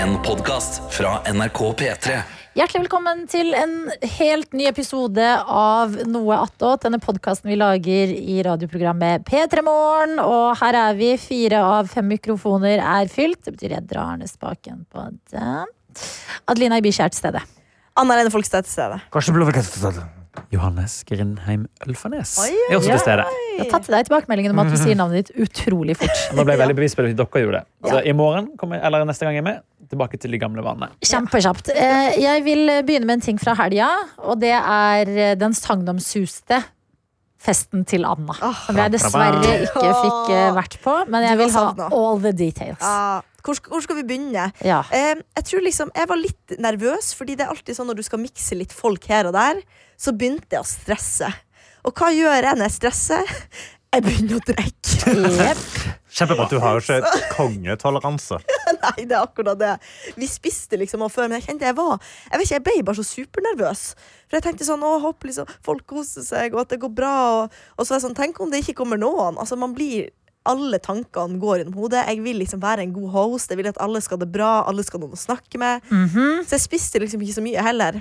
En podkast fra NRK P3. Hjertelig velkommen til en helt ny episode av Noe attåt. Denne podkasten vi lager i radioprogrammet P3 Morgen. Og her er vi. Fire av fem mikrofoner er fylt. Det betyr jeg drar ned spaken på den. Adelina Ibishi er til stede. Anna Lene Folkstad til stede. Kanskje blå Johannes Grindheim Ølfarnes er også til stede. Jeg har tatt til deg tilbakemeldingen om at du sier navnet ditt utrolig fort. Nå ble jeg veldig bevisst på det, dere gjorde det. Så i morgen, kommer, jeg- eller neste gang jeg er med, tilbake til de gamle vanene. Kjempekjapt. Eh, Jeg vil begynne med en ting fra helga, og det er eh, den sagnomsuste festen til Anna. Som jeg dessverre ikke fikk eh, vært på, men jeg vil ha all the details. Hvor, hvor skal vi begynne? Ja. Eh, jeg tror liksom, jeg var litt nervøs, fordi det er alltid sånn når du skal mikse litt folk her og der, så begynte jeg å stresse. Og hva gjør jeg når jeg stresser? Jeg begynner å drikke. Yep. Kjempebra. Du har jo ikke kongetoleranse. Nei, det er akkurat det. Vi spiste liksom før, men jeg kjente jeg var Jeg vet ikke, jeg ble bare så supernervøs. For jeg tenkte sånn, å, håper liksom folk koser seg, og at det går bra. Og, og så var jeg sånn, tenk om det ikke kommer noen. Altså, man blir alle tankene går gjennom hodet. Jeg vil liksom være en god host. Jeg vil at alle skal ha det bra, alle skal ha noen å snakke med. Mhm. Så jeg spiste liksom ikke så mye heller.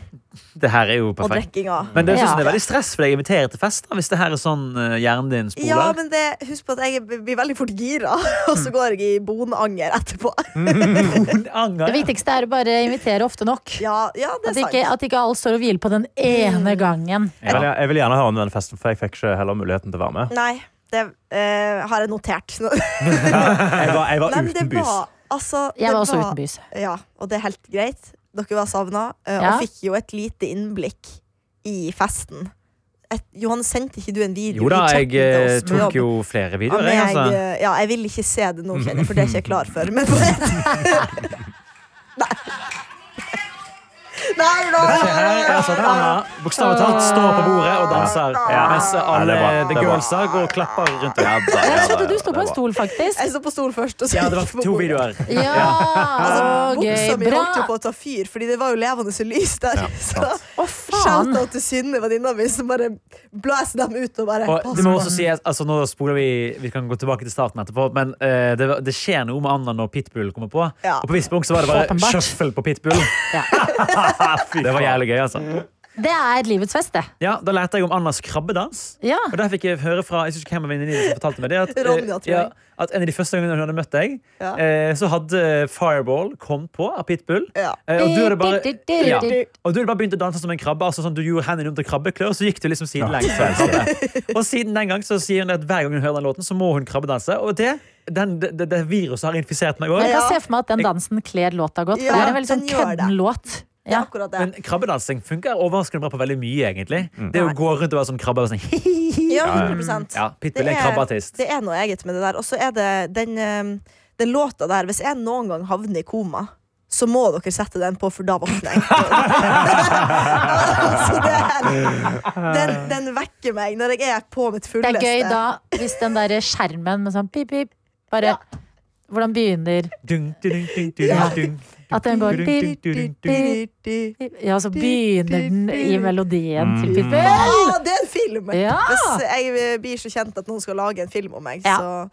Det her er jo Og perfekt. Men det, er Ja. det er veldig stress for jeg inviterer invitere til fest da, hvis det her er sånn uh, hjernen din spoler. Ja, men det, husk på at jeg blir veldig fort gira, og så går jeg i bonanger etterpå. Anger, Det viktigste er å bare invitere ofte nok. Ja, ja det At er ikke, sant. at ikke alle står og hviler på den ene gangen. Jeg vil, jeg vil gjerne høre om den festen, for jeg fikk ikke heller muligheten til å være med. Nei, det eh, har jeg notert. Jeg var, jeg var Nei, men det utenbys. var, altså, Jeg det var også utenbys. Ja, og det er helt greit. Dere var savna, eh, Ja. og fikk jo et lite innblikk i festen. Et, Johan, sendte ikke du en video? Jo da, i jeg til eh, oss på tok jo flere Ja, videoer. men Jeg, jeg, altså. eh, ja, jeg vil ikke se det nå, kjenner jeg, for det er ikke jeg klar for. Men Nei. Nei, nå! nei, her, altså Anna bokstavelig talt står på bordet og danser, mens alle det var- the det girlsa går og klapper rundt deg. Jeg trodde du sto på en stol, faktisk. Jeg sto på stol først. Og så Ja, det var to videoer. Ja, Altså, Buksa mi holdt jo på å ta fyr, Fordi det var jo levende lys der. så oh, faen. shout-out til Synne, venninna mi, som bare blåser dem ut og bare Og det må også sies, altså Nå spoler vi Vi kan gå tilbake til starten etterpå, men uh, det, det skjer noe med Anna når Pitbull kommer på. Ja. Og på et punkt så var det bare shuffle på Pitbull. Ja. det var jævlig gøy, altså. Det er livets fest, det. Ja, Da lærte jeg om Annas krabbedans. Ja. Og der fikk jeg høre fra Jeg synes ikke hvem av venninnene som fortalte meg det. At, eh, Ronja, jeg. ja, at En av de første gangene hun hadde møtt deg, Ja. eh, så hadde Fireball kommet på av Pitbull. Ja. Eh, og du hadde bare ja. Ja. Og du hadde bare begynt å danse som en krabbe. Altså sånn Du gjorde hendene om til krabbeklør, og så gikk du liksom sidelengs. som. Og siden den gang så sier hun at hver gang hun hører den låten, så må hun krabbedanse. Og det, den, det, det, viruset har infisert meg òg. Jeg kan se for meg at den dansen kler låta godt. For Ja, det er en veldig sånn den kødden låt. Det er Ja. akkurat det. Men krabbedansing funker overraskende bra på veldig mye, egentlig. Det å gå rundt og være sånn krabbe og sånn Ja, 100% Ja, Pitbull er Det er- krabbeartist. Det er noe eget med det der. Og så er det den, eh, den låta der Hvis jeg noen gang havner i koma, så må dere sette den på, for da våkner jeg. altså, det er, den, den vekker meg når jeg er på mitt fulleste. Det er gøy da hvis den der skjermen med sånn pip, pip, bare Hvordan begynner dun, dun, dun, dun, Ja. dung. At den går. Ja, så begynner den i melodien til Å, Ja, det er en film! Ja. Hvis jeg blir så kjent at noen skal lage en film om meg, så,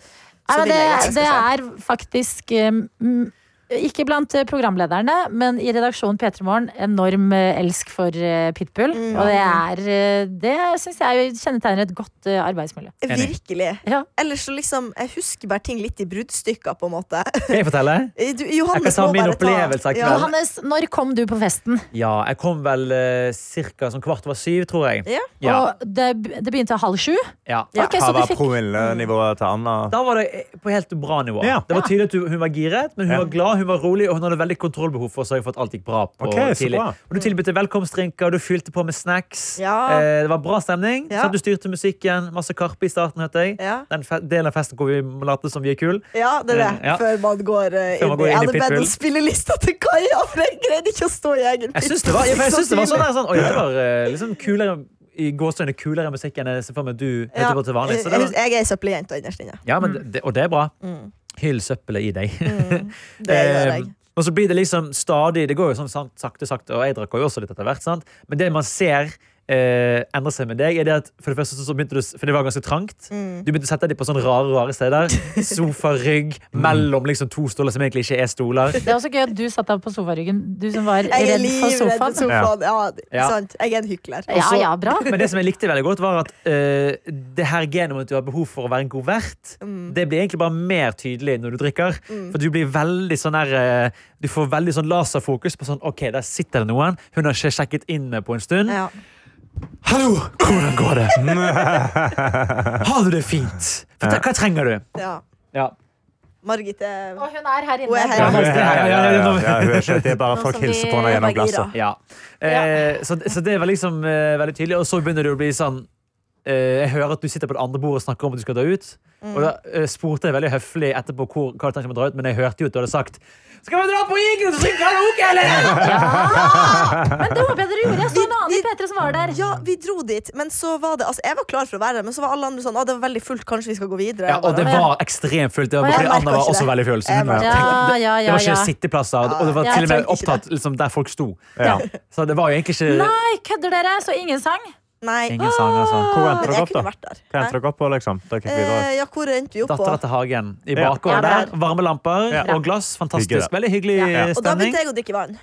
så vil det, jeg at jeg skal Det er faktisk um, ikke blant eh, programlederne, men i redaksjonen P3 Morgen enorm eh, elsk for eh, Pitbull. Mm. Og det er Det syns jeg kjennetegner et godt arbeidsmiljø. Virkelig. Ja. Ellers så liksom Jeg husker bare ting litt i bruddstykker, på en måte. Kan jeg fortelle? Du, Johannes Jeg kan ta min ta- opplevelse av Ja. Johannes, når kom du på festen? Ja, jeg kom vel uh, ca. sånn kvart over syv, tror jeg. Ja. Ja. Og det, det begynte halv sju? ja. Ja. Ok, så Hva var fikk promillenivået til Anna? Da var det på helt bra nivå. Ja. Det var tydelig at hun- hun var giret, men hun Ja. var glad, hun var rolig, og hun hadde veldig kontrollbehov for å sørge for at alt gikk bra. på okay, tidlig. bra. Og Du tilbød velkomstdrinker, du fylte på med snacks. Ja. Eh, det var bra stemning. Ja. Så du styrte musikken. Masse Karpe i starten, hørte jeg. Ja. Den fe delen av festen hvor vi later som vi er kul. Ja, det er det. Ja. Før man går uh, Før man inn går i inn i Jeg hadde Pitbull. spillelista til Kaja, for jeg greide ikke å stå i egen Jeg syns det var, jeg synes det var sånn, der, sånn Oi, det var eh, liksom kulere i gåsøgne kulere musikk enn jeg ser for meg du hører Ja. på til vanlig. Så det Jeg, var, jeg er søppeljente innerst inne. ja, men det, og det er bra. Mm. Hyll søppelet i deg. Mm. Det gjør jeg. Eh, Og så blir det liksom stadig Det går jo sånn sakte, sakte, og jeg drakk jo også litt etter hvert. sant? Men det man ser eh, endret seg med deg, er det at for det første så begynte du, for det var ganske trangt. Mm. Du begynte å sette dem på sånne rare rare steder. Sofa, rygg, mellom liksom to stoler som egentlig ikke er stoler. Det er også gøy at du satt deg på sofaryggen. Du som var redd for sofaen. sofaen. Ja, Ja. sant. Jeg er en hykler. Ja, ja, bra. Men det som jeg likte veldig godt, var at eh, det her genet om at du har behov for å være en god vert, Mm. det blir egentlig bare mer tydelig når du drikker. For du blir veldig sånn her eh, Du får veldig sånn laserfokus på sånn OK, der sitter det noen. Hun har ikke sjekket inn på en stund. Ja. Hallo! Hvordan går det? Har du det fint? Fortell, hva trenger du? ja. Ja. Margit er Og hun er her inne. Hun er her. Ja, Ja, ja, ja, ja, ja, ja, hun er ikke, det er bare folk hilser på henne gjennom glasset. Ja. Eh, så, så det var liksom eh, veldig tydelig. Og så begynner det å bli sånn eh, Jeg hører at du sitter på det andre bordet og snakker om at du skal dra ut. Og da eh, spurte jeg veldig høflig etterpå hvor, hva du tenkte om å dra ut, men jeg hørte jo at du hadde sagt Skal vi dra på Eagles og synge karaoke, eller? Men det håper jeg dere gjorde. Jeg så en annen i P3 som var der. Ja, vi dro dit, men så var det Altså, jeg var klar for å være der, men så var alle andre sånn Å, det var veldig fullt, kanskje vi skal gå videre. Ja, og det var ekstremt fullt. Det var fordi Anna var også det. veldig full. Så Jeg hun merket Ja, ja, det var ikke ja. sitteplasser, og det var Ja, til og med opptatt liksom, der folk sto. Ja. Så det var jo egentlig ikke Nei, kødder dere? Så ingen sang? Nei, ingen sang. Altså. Hvor men endte dere jeg opp, da? Hva endte dere opp på, liksom? Eh, ja, hvor endte vi opp på? Dattera til Hagen. I bakgården Ja, der. Varme lamper Ja. og glass. Fantastisk. Hyggelig. Veldig hyggelig Ja. Og da begynte jeg å drikke vann.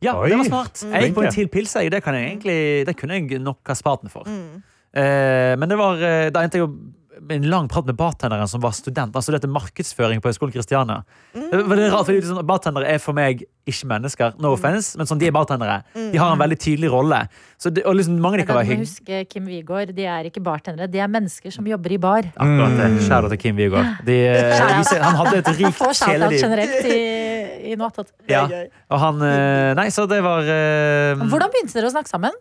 Ja, Oi. det var smart. Jeg gikk på en til pils. jeg. Det, kan jeg egentlig, det kunne jeg nok ha spart meg for. Mm. Eh, men det var, eh, da endte jeg med en lang prat med bartenderen som var student. Han studerte markedsføring på Høgskolen Kristiania. Mm. Det er rart, fordi liksom, Bartendere er for meg ikke mennesker. No offense, men sånn, de er bartendere. De har en veldig tydelig rolle. Så det, og liksom, mange de kan være hygg... huske Kim Wigård. De er ikke bartendere, de er mennesker som jobber i bar. Akkurat det. Shout-out til Kim Wigård. De, eh, viser- Han hadde et rikt kjæleliv. generelt i, i noe Ja. Og han eh, Nei, så det var uh... Hvordan begynte dere å snakke sammen?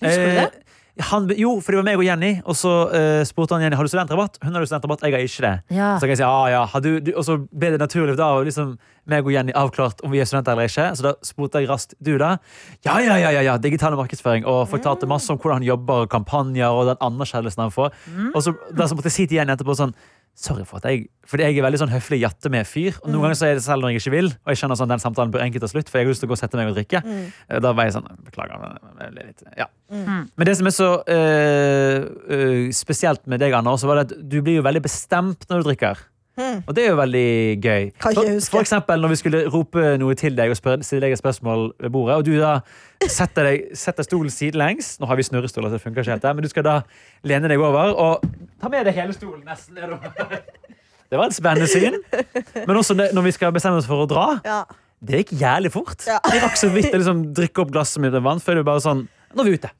Husker du det? Han, jo, for det var meg og Jenny, og så uh, spurte han Jenny har du studentrabatt. Hun hadde studentrabatt, jeg har ikke det. Ja. Så kan jeg si, ah, ja, har du, du, Og så ble det naturlig da og liksom, meg og Jenny avklart om vi er studenter eller ikke. Så da spurte jeg raskt du da. Ja, ja, ja, ja, ja digital markedsføring. Og fortalte masse om hvordan han jobber, kampanjer og den anerkjennelsen han får. Og så da så måtte jeg si til Jenny etterpå sånn Sorry for at jeg Fordi jeg er veldig sånn høflig jatte med fyr. Og noen ganger så er det selv når jeg ikke vil. Og jeg skjønner sånn den samtalen bør enkelt ta slutt, for jeg har lyst til å gå og sette meg og drikke. Mm. Da var jeg sånn Beklager. men litt, ja. Men det som er så øh, øh, spesielt med deg, Anna, også var det at du blir jo veldig bestemt når du drikker. Hmm. Og det er jo veldig gøy. For, for eksempel når vi skulle rope noe til deg og spørre, stille deg et spørsmål ved bordet, og du da setter, deg, setter stolen sidelengs Nå har vi snurrestoler, så det funker ikke helt, men du skal da lene deg over og ta med deg hele stolen nesten nedover. Det var et spennende syn. Men også når vi skal bestemme oss for å dra. Ja. Det gikk jævlig fort. Ja. Jeg rakk så vidt å liksom, drikke opp glasset mitt med vann før du bare sånn Nå er vi ute.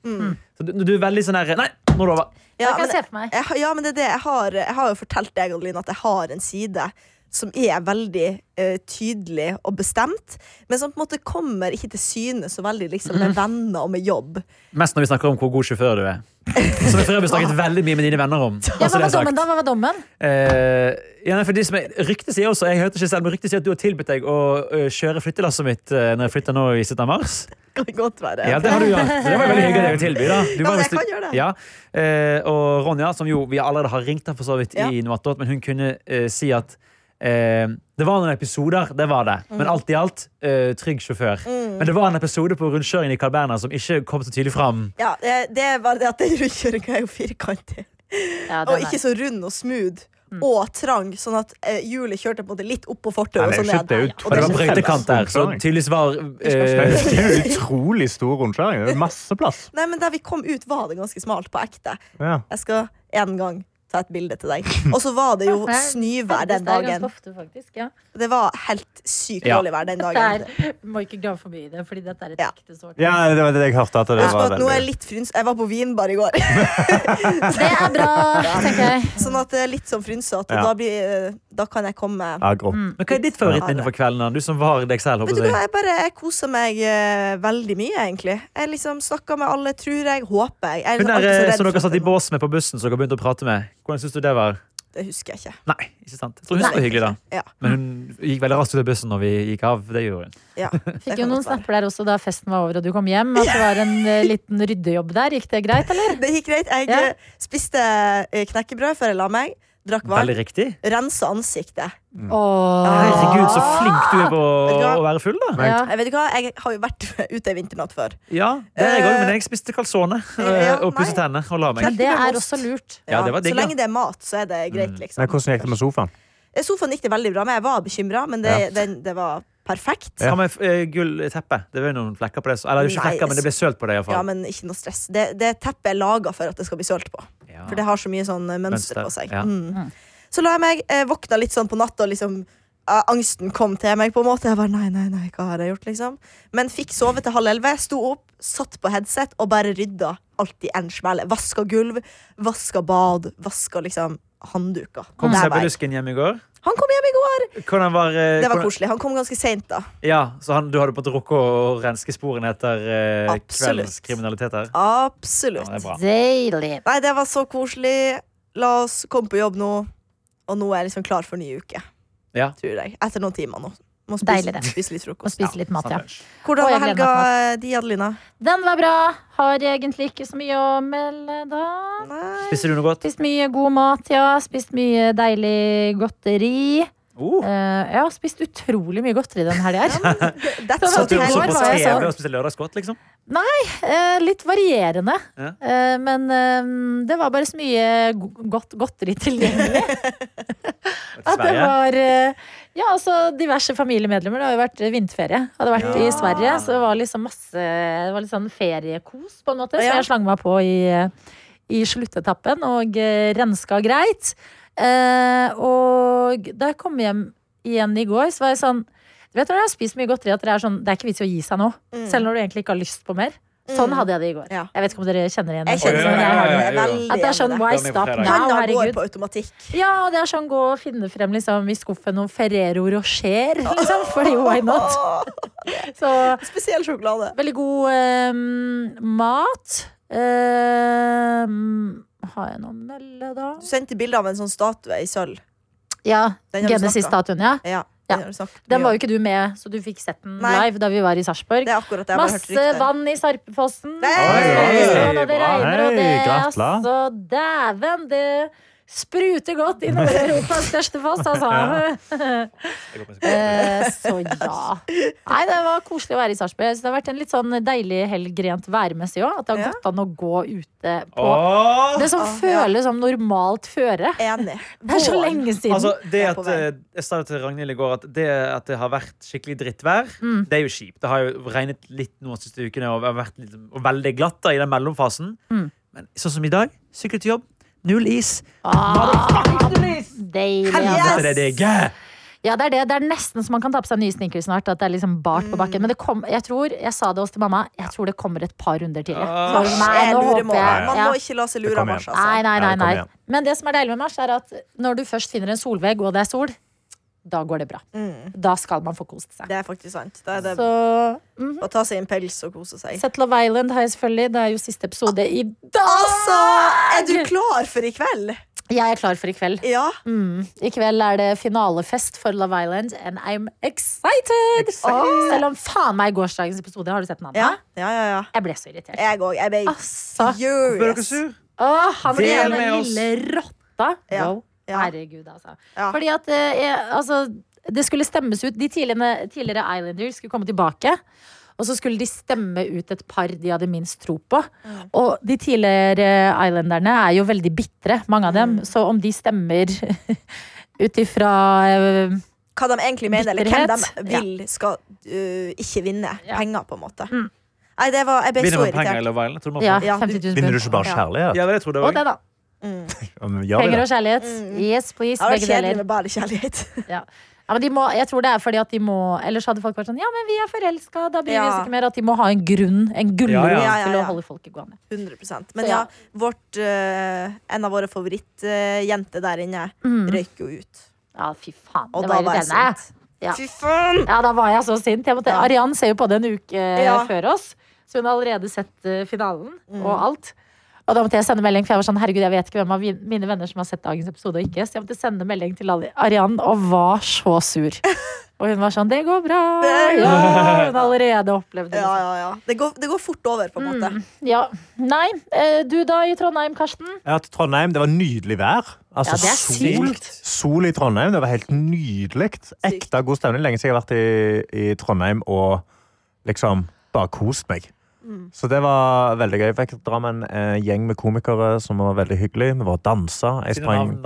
Så du, du er veldig sånn her Nei, nå er det over. Ja, men, jeg ja, men det er det. Jeg har, jeg har jo fortalt deg, Adeline, at jeg har en side som er veldig uh, tydelig og bestemt, men som på en måte kommer ikke til syne så veldig liksom, med venner og med jobb. Mest når vi snakker om hvor god sjåfør du er. Som jeg for øvrig snakket veldig mye med dine venner om. Ja, hva var dommen da? Hva var dommen? Eh, ja, for de som er, Ryktet sier også Jeg hørte ikke selv, men ryktet sier at du har tilbudt deg å ø, kjøre flyttelasset mitt uh, når jeg flytter nå i slutten av mars. Kan godt være. Ja, det har du gjort. Det var veldig hyggelig av deg å tilby. da du Ja, jeg kan gjøre det. Ja, eh, Og Ronja, som jo vi allerede har ringt her for så vidt Ja. i Noatot, men hun kunne eh, si at eh, det var noen episoder, det var det. Mm. Men alt i alt eh, trygg sjåfør. Men det var en episode på rundkjøringen i Carl Berner som ikke kom så tydelig fram. Ja, det, det er bare det at den rundkjøringa er jo firkantig. Ja, Og ikke så rund og smooth. Og trang, sånn at eh, hjulet kjørte på det litt opp på fortauet og det er jo det det var brøytekant der, så tydeligvis var Det eh, er jo utrolig stor rundkjøring. Det er masse plass. Nei, men Der vi kom ut, var det ganske smalt på ekte. Ja. Jeg skal en gang ta et bilde til deg. Og så var det jo snøvær den dagen. Det var helt sykt dårlig vær den dagen. er, må ikke glemme for mye i det, fordi dette er et Ja. ekte sårt. ja, det var det jeg hørte. At det var at nå er jeg litt fryns... Jeg var på vinbar i går. Det er bra, tenker jeg. Sånn at det er litt sånn frynsete. Ja. Da, blir, da kan jeg komme agro. Mm. Men hva er ditt favorittminne for kvelden? Du som var deg selv, håper jeg. jeg bare jeg koser meg eh, veldig mye, egentlig. Jeg liksom snakker med alle, tror jeg. Håper jeg. jeg er Hun liksom der så eh, redd som dere satt i bås med på bussen, som dere begynte å prate med. Hvordan syns du det var? Det husker jeg ikke. Nei, ikke sant? Jeg tror hun Nei. var hyggelig, da. Ja. Men hun gikk veldig raskt ut av bussen når vi gikk av. Det gjorde hun. Ja, det Fikk jo noen snapper der også da festen var over og du kom hjem. At det var en eh, liten ryddejobb der. Gikk det greit, eller? Det gikk greit. Jeg Ja. eh, spiste eh, knekkebrød før jeg la meg. Drakk vann, Veldig riktig. rensa ansiktet. Åh. Herregud, så flink du er på du å være full, da. Ja. Jeg vet ikke hva, jeg har jo vært ute i vinternatt før. Ja, det er jeg òg, men jeg spiste calzone eh, Ja, og pusset tennene og la meg. Men det er også lurt. Ja, det var digg, så lenge det er mat, så er det greit, liksom. Men hvordan gikk det med sofaen? Eh, Sofaen gikk det veldig bra med. Jeg var bekymra, men det, Ja. den, det var perfekt. Hva med eh, gull teppe? Det var jo noen flekker på det. Eller ikke Nei, flekker, men det ble sølt på det. i hvert Ja, men ikke noe stress. Det, det teppet er laga for at det skal bli sølt på. Ja. For det har så mye sånn eh, mønster Mønster, på seg. ja. Mm. Så la jeg meg, eh, våkna litt sånn på natta, og liksom uh, angsten kom til meg. på en måte Jeg bare, nei, nei, nei, hva har jeg gjort liksom Men fikk sove til halv elleve, sto opp, satt på headset og bare rydda alt i en smell. Vaska gulv, vaska bad, vaska liksom håndduker. Kom. Sebbelusken hjem i går? Han kom hjem i går! Var, eh, Det var koselig. Han kom ganske seint, da. Ja, Så han, du hadde på en måte rukket å renske sporene etter eh, kveldens kriminalitet her? Absolutt. Ja, det. Deilig. Nei, det var så koselig. La oss komme på jobb nå. Og nå er jeg liksom klar for ny uke. Ja. Tror jeg. Etter noen timer nå. Må Deilig, spise, det. spise litt Må Og spise litt mat, ja. Hvordan var helga di, Adelina? Den var bra. Har egentlig ikke så mye å melde da. Nei. Spiser du noe godt? Spist mye god mat, ja. Spist mye deilig godteri. Oh. Uh, jeg har spist utrolig mye godteri den helga. That's du i så på TV og spiste lørdagsgodt, liksom? Eh, litt varierende. Ja. Eh, men det var bare så mye go- godt godteri tilgjengelig. At det var Ja, altså diverse familiemedlemmer. Det har jo vært vinterferie. Hadde vært i Sverige, så det var liksom masse Det var litt sånn feriekos, på en måte. Så jeg slang meg på i, i sluttetappen og eh, renska greit. Eh, og da jeg kom hjem igjen i går, så var jeg sånn Du vet når jeg har spist mye godteri at det er sånn Det er ikke vits i å gi seg nå. Mm. Selv når du egentlig ikke har lyst på mer. Sånn hadde jeg det i går. Ja. Jeg vet ikke om dere kjenner igjen Jeg kjenner jeg har meg ja, ja. At det er sånn det. why Det stop now, Panna går herregud. på automatikk. Ja, det er sånn gå og finne frem liksom, i skuffen noen Ferrero Rocher, liksom. Fordi why not? Så spesiell sjokolade. veldig god um, mat. Um, har jeg noe å melde, da? Du sendte bilde av en sånn statue i sølv. Ja, Genesis-statuen, ja. Ja, Ja. den var jo ikke du med, så du fikk sett den Nei. live da vi var i Sarpsborg. Det er akkurat det. Jeg har bare hørt Masse vann i Sarpefossen. Hei Og det regner, og det Hei, gratulerer. altså Dæven, det spruter godt innover Europas største foss, altså. uh, så ja. Nei, det var koselig å være i Sarpsborg. Det har vært en litt sånn deilig helg rent værmessig òg. At det har Ja. gått an å gå ute på Åh! det som Åh, ja. føles som normalt føre. Enig. Det er så lenge siden. Altså, det at, eh, jeg sa det til Ragnhild i går, at det at det har vært skikkelig drittvær, Mm. det er jo kjipt. Det har jo regnet litt nå de siste ukene og, vært litt, og veldig glatt da, i den mellomfasen. Mm. Men sånn som i dag, sykle til jobb, null is. ah, deilig. Altså. Er det! Ja, det er det. Det er nesten så man kan ta på seg nye sneakers snart. At det er liksom bart på bakken. Men det kom, jeg tror, jeg sa det også til mamma, jeg tror det kommer et par runder til. Ah. Nei, nå håper jeg Man må ikke la seg lure av Mars, altså. Nei, nei, nei, nei. Men det som er deilig med mars, er at når du først finner en solvegg, og det er sol, da går det bra. Mm, Da skal man få kost seg. det er faktisk sant. Da er det Så mhm. å ta seg en pels og kose seg. Sett of Island har jeg selvfølgelig. Det er jo siste episode i dag. Altså, er du klar for i kveld? Jeg er klar for i kveld. Ja. Mm. I kveld er det finalefest for Love Island, and I'm excited! Selv om faen meg gårsdagens episode, har du sett den? Anna? Ja, ja, ja. ja. Jeg ble så irritert. Jeg òg. Jeg ble Altså. Hvorfor er dere sur? Åh, han Del en med oss. lille rotta. Ja, Wow. Ja. Herregud, altså. Ja. Fordi at eh, jeg, altså, det skulle stemmes ut De tidligere, tidligere Islanders skulle komme tilbake. Og så skulle de stemme ut et par de hadde minst tro på. Mm. Og de tidligere Islanderne er jo veldig bitre, mange av dem. Mm. Så om de stemmer ut ifra eh, Hva de egentlig mener, eller hvem de vil skal uh, ikke vinne Ja. penger, på en måte. Mm. Nei, det var, jeg ble Vinner så man penger irritert. eller hva? Jeg tror man ja, 50 000 Vinner du ikke bare kjærlighet? Ja, det tror jeg Og det, da. Mm. Ja, Penger og kjærlighet. Mm. Yes, på is, var Begge kjedelig deler. med bare kjærlighet. Ja. Ja, men de må, jeg tror det er fordi at de må Ellers hadde folk vært sånn Ja, men vi er forelska, da blir vi oss ikke mer. At de må ha en grunn, en gulrot Ja, ja. Ja, ja, til å ja. holde folket gående. 100% Men Så ja, ja. vårt, uh, en av våre favorittjenter der inne Mm. røyk jo ut. Ja, fy faen. Og det da var sint. Ja. Fy faen! Ja, da var jeg så sint. Jeg måtte, Ja. Arian ser jo på det en uke Ja. før oss, så hun har allerede sett eh, finalen Mm. og alt. Og da måtte jeg sende melding, for jeg var sånn, herregud, jeg vet ikke hvem av mine venner som har sett dagens episode og ikke. Så jeg måtte sende melding til Arian og var så sur. Og hun var sånn 'det går bra'. Ja, hun har allerede opplevd det. Ja, liksom. ja, ja. Det, går, det går fort over, på en måte. Ja. Nei, eh, du da i Trondheim, Karsten? Ja, til Trondheim, det var nydelig vær. Altså, Ja, det er sol, sykt. sol i Trondheim, det var helt nydelig. Ekte god stemning. Lenge siden jeg har vært i, i Trondheim og liksom bare kost meg. Så det var veldig gøy. Jeg fikk dra med en eh, gjeng med komikere som var veldig hyggelig. Vi var og dansa. Jeg sprang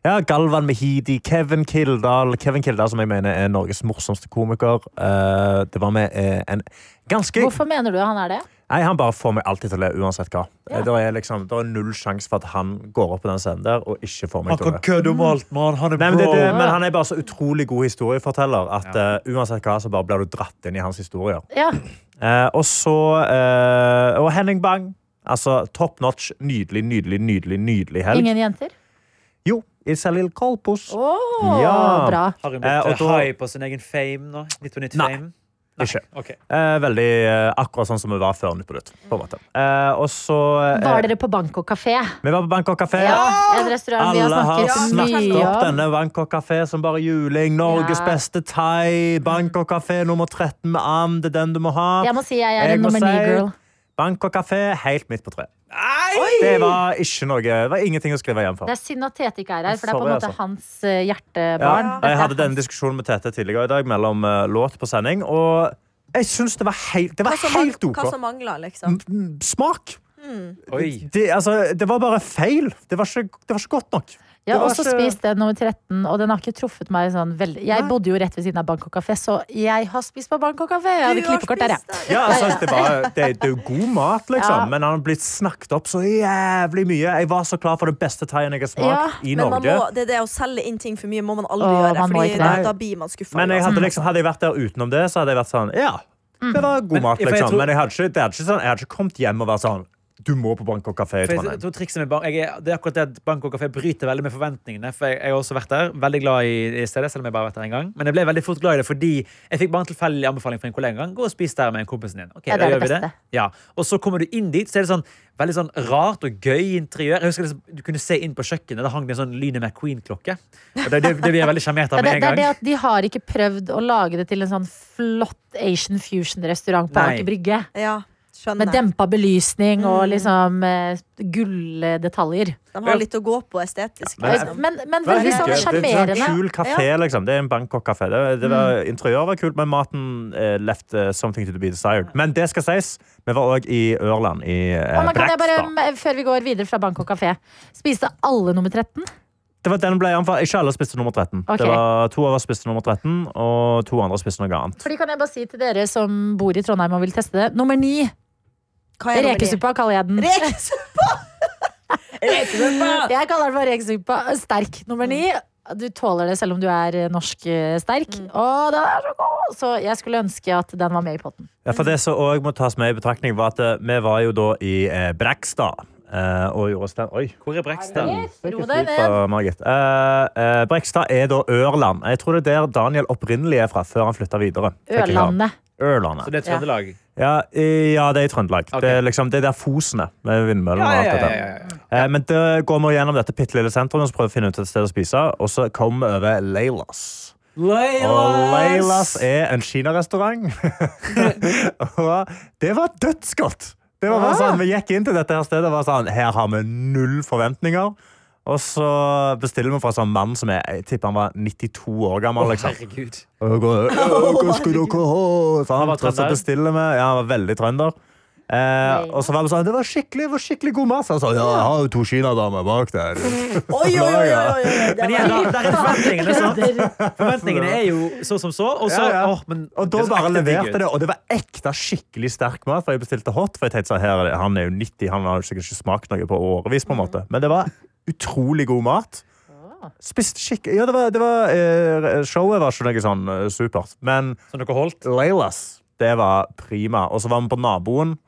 ja, Galvan Mehidi, Kevin Kildahl. Kevin Kildahl, som jeg mener er Norges morsomste komiker. Eh, det var med eh, en ganske Hvorfor mener du han er det? Nei, Han bare får meg alltid til å le, uansett hva. Ja. Det, er liksom, det er null sjanse for at han går opp på den scenen der og ikke får meg Han til å le. kødde om alt, man. Han er Nei, men, det, det, men han er bare så utrolig god historieforteller at Ja. eh, uansett hva, så bare blir du dratt inn i hans historier. Ja, Eh, og så eh, Og Henning Bang. Altså top notch. Nydelig, nydelig, nydelig nydelig helg. Ingen jenter? Jo, Iselil Kolpos. Oh, Ja. bra. Har hun Eh, blitt og da- high på sin egen fame nå? Nytt på nytt Nei. fame? Ikke. Okay. Eh, veldig eh, akkurat sånn som vi var før Nytt på Nytt. På en måte. Eh, og så eh, Var dere på Bangkok kafé? Vi var på Bangkok kafé. Ja, en restaurant vi har Alle har snakket snakket mye opp om. denne Bangkok kafé som bare juling. Norges Ja. beste thai. Bangkok kafé nummer 13 med and. Det er den du må ha. Jeg må si jeg er Jeg en nummer ni si- girl. Bangkok kafé helt midt på treet. Det var ikke noe Det var ingenting å skrive hjem for. Det er synd at Tete ikke er her, for det er på en måte altså. hans hjertebarn. Ja, jeg hadde denne diskusjonen med Tete tidligere i dag mellom eh, låt på sending, og jeg syns det var helt, det var Hva som, mang- OK. hva som mangla, liksom. Mm, Smak. Oi. Det, altså, det var bare feil. Det var ikke, det var ikke godt nok. Jeg har også så... spist den nummer 13, og den har ikke truffet meg sånn veldig. Jeg bodde jo rett ved siden av Bangkok kafé, så jeg har spist på Bangkok kafé. Jeg hadde klippekort der, jeg. Ja, altså, det, var, det, det er jo god mat, liksom, Ja. men han har blitt snakket opp så jævlig mye. Jeg var så klar for det beste thaien jeg har smakt Ja, i Men man Norge. må, det, det å selge inn ting for mye må man aldri Åh, gjøre. man Fordi da, det. da blir man skuffa. Men jeg hadde, liksom, hadde jeg vært der utenom det, så hadde jeg vært sånn Ja, det var god mat, liksom. Men jeg hadde, ikke, det hadde ikke sånn, jeg hadde ikke kommet hjem og vært sånn Du må på Bangkok kafé i jeg Trondheim. med jeg Det er akkurat det at Bangkok kafé bryter veldig med forventningene. For jeg, jeg har også vært der. Veldig glad i, i stedet, selv om jeg bare har vært der en gang. Men jeg ble veldig fort glad i det fordi jeg fikk bare en tilfeldig anbefaling fra en kollega. en gang. Gå og spis der med en kompisen din. Okay, Ja, det da er gjør det vi det. beste. Ja. Og så kommer du inn dit, så er det sånn veldig sånn rart og gøy interiør. Jeg husker liksom, Du kunne se inn på kjøkkenet. Da hang det en sånn Lynet McQueen-klokke. Det, det, det blir jeg veldig sjarmert Ja, av det, med en det er det at de har ikke prøvd å lage det til en sånn flott Asian fusion-restaurant på Aker Brygge. Ja, Skjønner. Med dempa belysning og mm. liksom eh, uh, gulldetaljer. De har litt å gå på estetisk. Ja, liksom. men, men, men veldig sånn sjarmerende. Det er en kul kafé, liksom. Det er en Bangkok-kafé. Det, var, mm. Interiøret var kult, men maten eh, left uh, something to be desired. Men det skal sies, vi var òg i Ørland, i eh, oh, Brekstad. Eh, før vi går videre fra Bangkok kafé, spiste alle nummer 13? Det var den ble. Ikke alle spiste nummer 13. Okay. Det var To av oss spiste nummer 13, og to andre spiste noe annet. Fordi kan jeg bare si til dere som bor i Trondheim og vil teste det Nummer 9 rekesuppa kaller jeg den. Rekesuppa! Rekesuppa! Jeg kaller den for rekesuppa sterk. Nummer ni, du tåler det selv om du er eh, norsk sterk. Mm. Å, den er så god! Så jeg skulle ønske at den var med i potten. Ja, for det som også må tas med i betraktning, var at eh, vi var jo da i eh, Brekstad. Uh, og gjorde stand... Oi. Hvor er Brekstad? Ro deg ned. Eh, eh, Brekstad er da Ørland. Jeg tror det er der Daniel opprinnelig er fra, før han flytta videre. Ørlandet. Ørlandet. Så det er Trøndelag? Ja, ja, det er i Trøndelag. Okay. Det, er liksom, det er der Fosene med vindmøllene og alt dette. Eh, Men det går vi gjennom dette bitte lille sentrumet og prøver å finne ut et sted å spise. Og så kommer vi over Leilas. Og Leilas er en kinarestaurant. og det var dødsgodt! Det var bare Ah. sånn, Vi gikk inn til dette her stedet og var sånn Her har vi null forventninger. Og så bestiller vi fra en sånn mann som er, jeg tipper han var 92 år gammel. liksom. Herregud. Og går, «Å, Hva skal dere ha? Så Han var trønder. så vi. Ja, han var veldig trønder. Eh, og så var det sånn, Det var skikkelig, det var skikkelig god mat. Så han sa ja, jeg har jo to kinadamer bak der. Oi, oi, oi, oi, Men igjen, da, der er forventningene sånn. Forventningene er jo så som så. Og så Ja, ja. åh, men Og da det så bare leverte det, og det var ekte skikkelig sterk mat. For jeg bestilte hot, for jeg tenkte sånn, her, er han er jo 90, han har sikkert ikke smakt noe på årevis. på en måte. Men det var utrolig god mat. Spiste skikkelig Ja, det var, det var eh, Showet var ikke noe sånn eh, supert. Men Som dere holdt. Leilas, det var prima. Og så var vi på naboen,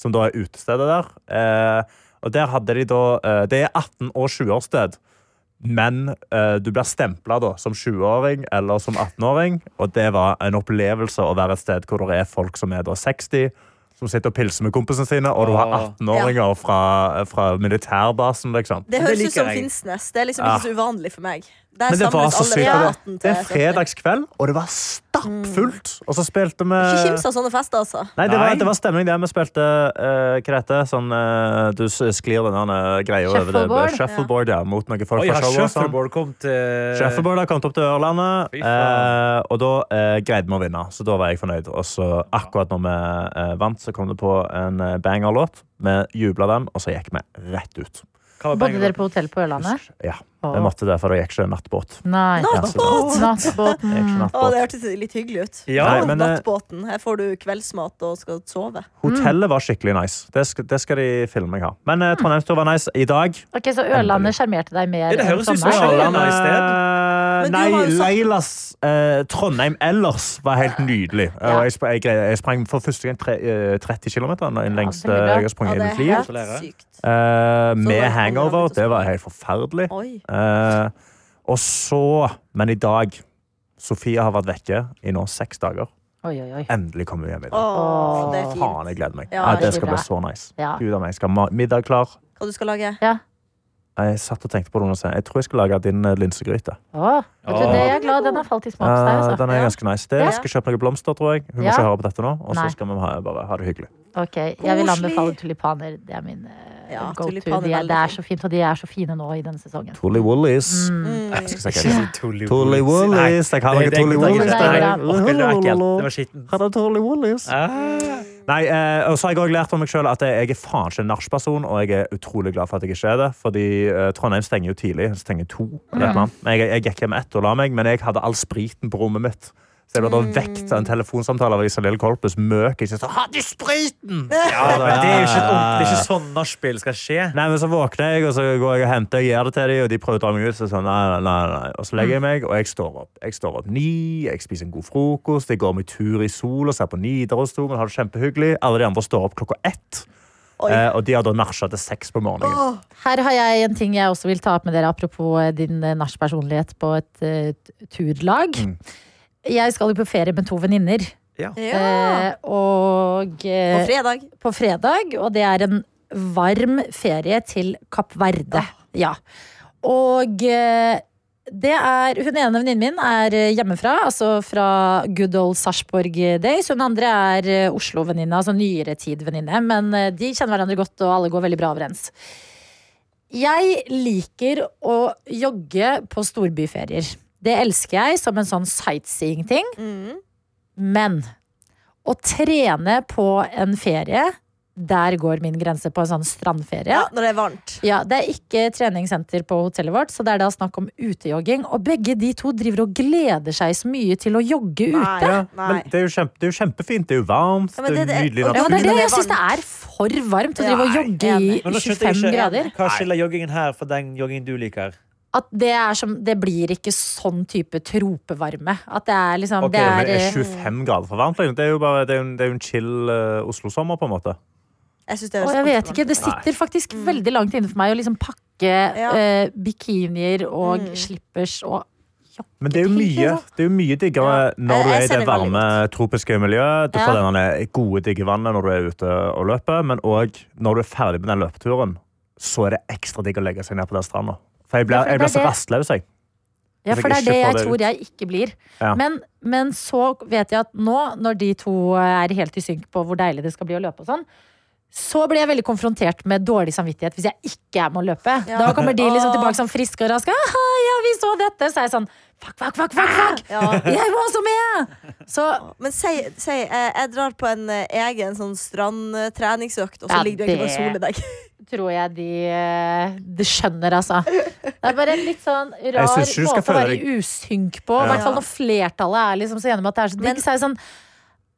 som da er utestedet der. Eh, og der hadde de da eh, Det er 18- og 20-årssted. Men eh, du blir stempla da som 20-åring eller som 18-åring. Og det var en opplevelse å være et sted hvor det er folk som er da 60, som sitter og pilser med kompisene sine, og du har 18-åringer fra, fra militærbasen, liksom. Det Det høres ut som. Finnsnes. Det er liksom ikke så uvanlig for meg. Der Men det var så sykt. Det, det er fredagskveld, og det var stappfullt. Og så spilte vi Ikke kims av sånne fester, altså. Nei, det var, det var stemning der. Vi spilte uh, hva heter Sånn uh, Du sklir den greia over det Shuffleboard? Ja. Mot noen folk fra showet. sånn. shuffleboard kom til Shuffleboard har kommet opp til Ørlandet, uh, eh, og da uh, greide vi å vinne. Så da var jeg fornøyd. Og så akkurat når vi eh, vant, så kom det på en eh, banger-låt. Vi jubla den, og så gikk vi rett ut. Hva Bodde dere på hotell på Ørlandet? Ja. Vi måtte det, for det gikk ikke nattbåt. Nei. Nattbåt! Nattbåten. Det gikk ikke Å, nattbåt. det hørtes litt hyggelig ut. Ja, Nei, men, eh, Nattbåten. Her får du kveldsmat og skal sove. Hotellet var skikkelig nice. Det skal, det skal de filme meg ha. Men uh, Trondheimstur var nice i dag. Ok, Så Ørlandet sjarmerte deg mer Ja, det enn høres ut som Ørland Ørlandet. i sted. Eh, Men du Nei, jo sagt- Leilas eh, Trondheim ellers var helt nydelig. Eh, Ja. og Jeg, sp- jeg, jeg sprang for første gang tre, eh, 30 km. Den lengste veldig bra. jeg har sprunget i det mitt er liv. helt Gratulerer. sykt. Eh, med hangover. Det var helt forferdelig. Oi. Eh, og så, men i dag Sofie har vært vekke i nå seks dager. Oi, oi, oi. Endelig kommer hun hjem i dag. Åh, det er fint. Faen, jeg gleder meg. Ja, det veldig skal bra. bli så nice. Ja. Gud av meg, jeg skal ha middag klar. Hva du skal lage? Ja. Jeg satt og tenkte på det under. Jeg tror jeg skal lage din eh, linsegryte. Åh, vet du, det er jeg glad den har falt i smak hos deg. Eh, den er ganske nice. Det, Jeg skal kjøpe noen blomster, tror jeg. Hun må Ja. ikke høre på dette nå. Og Nei. så skal vi ha, bare ha det hyggelig. Ok, Jeg vil Koselig. anbefale tulipaner. Det er min eh, Ja, go to. De er, det er så fint, og de er så fine nå i denne sesongen. Tully Woolies. Mm. Jeg skal Ikke si hva si Tully Woolies. Jeg kaller ikke det- Tully det- var. Skittent. Har Woolies? Ah. Nei, eh, og så har jeg også lært om meg selv at jeg er faen ikke en nachsperson, og jeg er utrolig glad for at jeg ikke er det. Fordi eh, Trondheim stenger jo tidlig. Stenger to. Men jeg, jeg gikk hjem ett og la meg, men jeg hadde all spriten på rommet mitt. Så jeg ble da vekt av en telefonsamtale av Isalill Kolpus. Møk. Jeg sa ha, du spriten?' Ja, men det er jo ikke, et ordentlig- det er ikke sånn nachspiel skal skje. Nei, men Så våkner jeg, og så går jeg og henter og gir det til dem, og de prøver å dra meg ut. Så sånn, nei, nei, nei, nei. Og så legger jeg meg, og jeg står opp. Jeg står opp ni, jeg spiser en god frokost, jeg går meg tur i sol og ser på Nidarosdomen, har det kjempehyggelig. Alle de andre står opp klokka ett. Oi. Eh, og de har da nachet til seks på morgenen. Åh, Her har jeg en ting jeg også vil ta opp med dere, apropos eh, din eh, nachpersonlighet på et eh, turlag. Jeg skal jo på ferie med to venninner. ja. Eh, og På eh, fredag. på fredag, og det er en varm ferie til Kapp Verde. Ja. Og eh, det er Hun ene venninnen min er eh, hjemmefra, altså fra good old Sarpsborg days. Hun andre er eh, Oslo-venninne, altså nyere tid-venninne. Men eh, de kjenner hverandre godt, og alle går veldig bra overens. Jeg liker å jogge på storbyferier. Det elsker jeg som en sånn sightseeing-ting. Mm. Men å trene på en ferie, der går min grense på en sånn strandferie. Ja, når det er varmt. Ja, Det er ikke treningssenter på hotellet vårt, så det er da snakk om utejogging. Og begge de to driver og gleder seg så mye til å jogge ute. Ja, men det er, jo kjempe, det er jo kjempefint. Det er jo varmt. Ja, det, det er nydelig natur. Ja, det er det jeg syns det er for varmt å drive og Nei, jogge i enig. Men nå skjønte jeg 25 grader. Hva skiller joggingen her fra den joggingen du liker? At det, er som, det blir ikke sånn type tropevarme. At det er liksom Ok, det men er, er eh, 25 grader for varmt? liksom? Det er jo, bare, det er jo, en- det er jo en chill uh, Oslo-sommer, på en måte. Jeg det er Og jeg vet ikke, det sitter faktisk veldig langt inne for meg å liksom pakke Ja. uh, bikinier og Mm. slippers og Men det er jo mye, det er jo mye diggere Ja. når du er i det det varme, tropiske miljøet. Du Ja. får denne gode, digge vannet når du er ute og løper, men òg når du er ferdig med den løpeturen, så er det ekstra digg å legge seg ned på den stranda. For jeg blir, Ja, så rastløs, jeg. Ja, for det er det jeg tror ut. jeg ikke blir. Ja. Men, men så vet jeg at nå, når de to er helt i synk på hvor deilig det skal bli å løpe og sånn, så blir jeg veldig konfrontert med dårlig samvittighet hvis jeg ikke er med å løpe. Ja. Da kommer de liksom tilbake sånn friske og raske. «Ah, Ja, vi så dette! Så er jeg sånn fuck, fuck, fuck, fuck! fuck. Ja. Jeg må også med! Så Men si, si jeg drar på en eh, egen sånn strandtreningsøkt, og så Ja, ligger du egentlig bare og soler deg. tror jeg de, eh, de skjønner, altså. Det er bare en litt sånn rar synes ikke du skal måte å føle være i usynk på. I Ja. hvert fall når flertallet er liksom så enige om at det er så digg. Så er det sånn